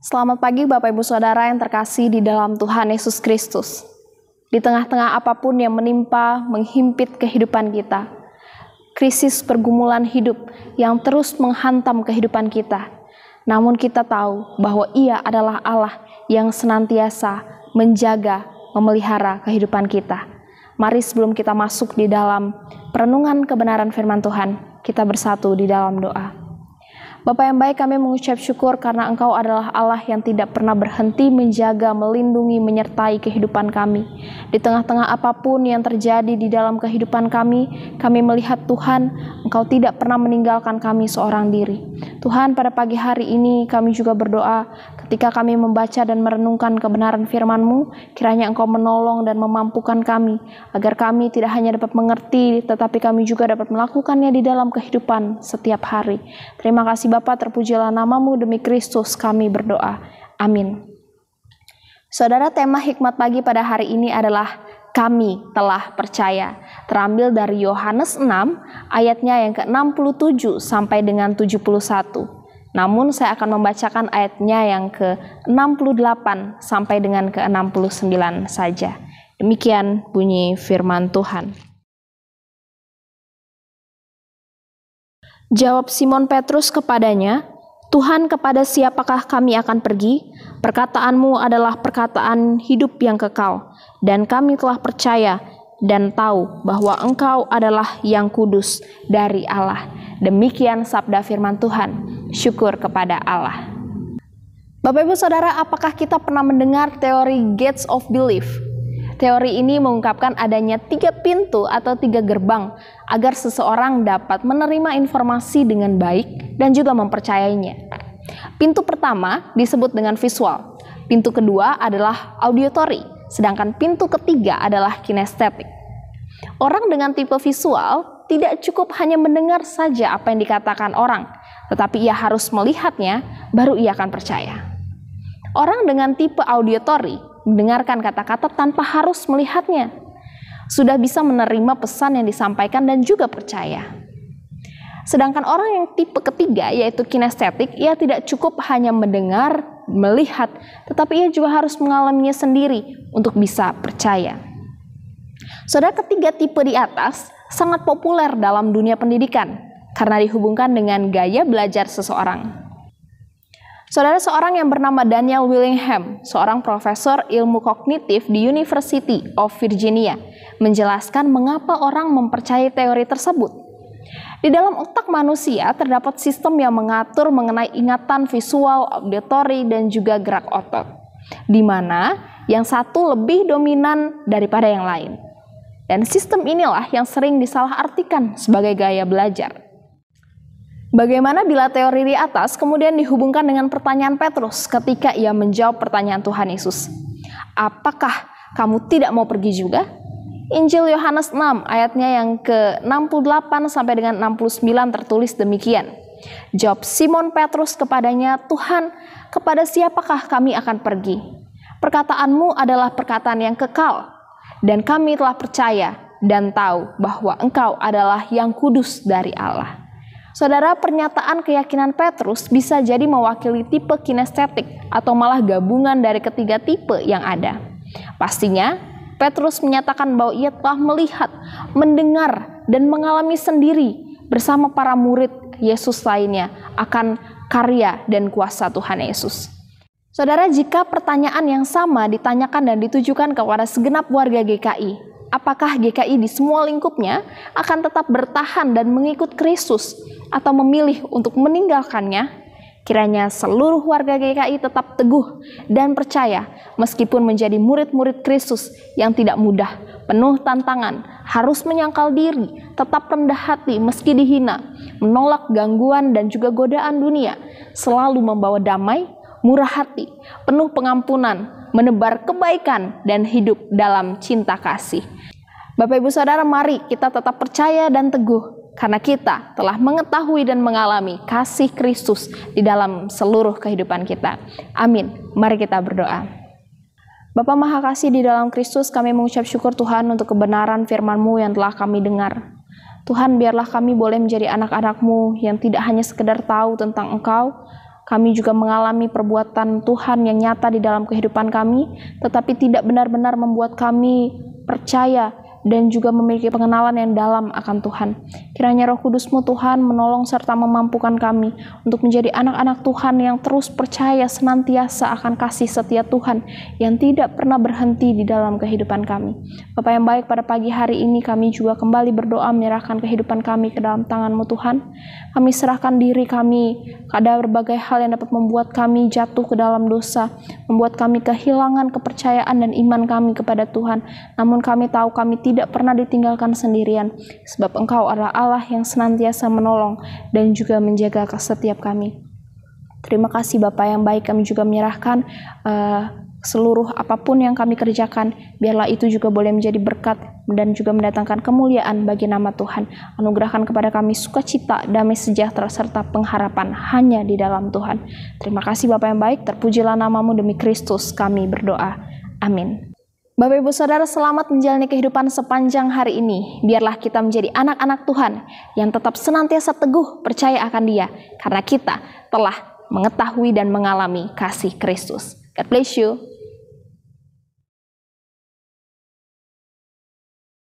Selamat pagi Bapak Ibu Saudara yang terkasih di dalam Tuhan Yesus Kristus. Di tengah-tengah apa pun yang menimpa, menghimpit kehidupan kita. Krisis pergumulan hidup yang terus menghantam kehidupan kita. Namun kita tahu bahwa Ia adalah Allah yang senantiasa menjaga, memelihara kehidupan kita. Mari sebelum kita masuk di dalam perenungan kebenaran firman Tuhan, kita bersatu di dalam doa. Bapak yang baik kami mengucap syukur karena Engkau adalah Allah yang tidak pernah berhenti menjaga, melindungi, menyertai kehidupan kami. Di tengah-tengah apa pun yang terjadi di dalam kehidupan kami, kami melihat Tuhan, Engkau tidak pernah meninggalkan kami seorang diri. Tuhan pada pagi hari ini kami juga berdoa ketika kami membaca dan merenungkan kebenaran firman-Mu, kiranya Engkau menolong dan memampukan kami, agar kami tidak hanya dapat mengerti, tetapi kami juga dapat melakukannya di dalam kehidupan setiap hari. Terima kasih Bapa, terpujilah namamu demi Kristus kami berdoa. Amin. Saudara, tema hikmat pagi pada hari ini adalah kami telah percaya. Terambil dari Yohanes 6 ayatnya yang ke-67 sampai dengan 71. Namun saya akan membacakan ayatnya yang ke-68 sampai dengan ke-69 saja. Demikian bunyi firman Tuhan. Jawab Simon Petrus kepadanya, Tuhan kepada siapakah kami akan pergi? Perkataanmu adalah perkataan hidup yang kekal, dan kami telah percaya dan tahu bahwa engkau adalah yang kudus dari Allah. Demikian sabda firman Tuhan. Syukur kepada Allah. Bapak Ibu Saudara, apakah kita pernah mendengar teori Gates of Belief? Teori ini mengungkapkan adanya tiga pintu atau tiga gerbang agar seseorang dapat menerima informasi dengan baik dan juga mempercayainya. Pintu pertama disebut dengan visual, pintu kedua adalah auditory, sedangkan pintu ketiga adalah kinestetik. Orang dengan tipe visual tidak cukup hanya mendengar saja apa yang dikatakan orang, tetapi ia harus melihatnya, baru ia akan percaya. Orang dengan tipe auditory mendengarkan kata-kata tanpa harus melihatnya. Sudah bisa menerima pesan yang disampaikan dan juga percaya. Sedangkan orang yang tipe ketiga yaitu kinestetik, ia tidak cukup hanya mendengar, melihat, tetapi ia juga harus mengalaminya sendiri untuk bisa percaya. Saudara ketiga tipe di atas sangat populer dalam dunia pendidikan karena dihubungkan dengan gaya belajar seseorang. Saudara seorang yang bernama Daniel Willingham, seorang profesor ilmu kognitif di University of Virginia, menjelaskan mengapa orang mempercayai teori tersebut. Di dalam otak manusia terdapat sistem yang mengatur mengenai ingatan visual, auditory, dan juga gerak otot, di mana yang satu lebih dominan daripada yang lain. Dan sistem inilah yang sering disalahartikan sebagai gaya belajar. Bagaimana bila teori di atas kemudian dihubungkan dengan pertanyaan Petrus ketika ia menjawab pertanyaan Tuhan Yesus? Apakah kamu tidak mau pergi juga? Injil Yohanes 6 ayatnya yang ke-68 sampai dengan 69 tertulis demikian. Jawab Simon Petrus kepadanya, Tuhan, kepada siapakah kami akan pergi? Perkataanmu adalah perkataan yang kekal, dan kami telah percaya dan tahu bahwa engkau adalah yang kudus dari Allah. Saudara, pernyataan keyakinan Petrus bisa jadi mewakili tipe kinestetik atau malah gabungan dari ketiga tipe yang ada. Pastinya, Petrus menyatakan bahwa ia telah melihat, mendengar, dan mengalami sendiri bersama para murid Yesus lainnya akan karya dan kuasa Tuhan Yesus. Saudara, jika pertanyaan yang sama ditanyakan dan ditujukan kepada segenap warga GKI, apakah GKI di semua lingkupnya akan tetap bertahan dan mengikut Kristus atau memilih untuk meninggalkannya, kiranya seluruh warga GKI tetap teguh dan percaya meskipun menjadi murid-murid Kristus yang tidak mudah, penuh tantangan, harus menyangkal diri, tetap rendah hati meski dihina, menolak gangguan dan juga godaan dunia, selalu membawa damai, murah hati, penuh pengampunan, menebar kebaikan dan hidup dalam cinta kasih. Bapak Ibu Saudara, mari kita tetap percaya dan teguh karena kita telah mengetahui dan mengalami kasih Kristus di dalam seluruh kehidupan kita. Amin. Mari kita berdoa. Bapa Maha Kasih di dalam Kristus, kami mengucap syukur Tuhan untuk kebenaran firman-Mu yang telah kami dengar. Tuhan, biarlah kami boleh menjadi anak-anak-Mu yang tidak hanya sekedar tahu tentang Engkau, kami juga mengalami perbuatan Tuhan yang nyata di dalam kehidupan kami, tetapi tidak benar-benar membuat kami percaya dan juga memiliki pengenalan yang dalam akan Tuhan. Kiranya roh kudusmu Tuhan menolong serta memampukan kami untuk menjadi anak-anak Tuhan yang terus percaya senantiasa akan kasih setia Tuhan yang tidak pernah berhenti di dalam kehidupan kami. Bapak yang baik pada pagi hari ini kami juga kembali berdoa menyerahkan kehidupan kami ke dalam tanganmu Tuhan. Kami serahkan diri kami ada berbagai hal yang dapat membuat kami jatuh ke dalam dosa, membuat kami kehilangan kepercayaan dan iman kami kepada Tuhan. Namun kami tahu kami tidak tidak pernah ditinggalkan sendirian, sebab Engkau adalah Allah yang senantiasa menolong dan juga menjaga setiap kami. Terima kasih Bapak yang baik, kami juga menyerahkan uh, seluruh apa pun yang kami kerjakan, biarlah itu juga boleh menjadi berkat dan juga mendatangkan kemuliaan bagi nama Tuhan. Anugerahkan kepada kami sukacita, damai sejahtera, serta pengharapan hanya di dalam Tuhan. Terima kasih Bapak yang baik, terpujilah namamu demi Kristus kami berdoa. Amin. Bapak Ibu Saudara selamat menjalani kehidupan sepanjang hari ini. Biarlah kita menjadi anak-anak Tuhan yang tetap senantiasa teguh percaya akan dia. Karena kita telah mengetahui dan mengalami kasih Kristus. God bless you.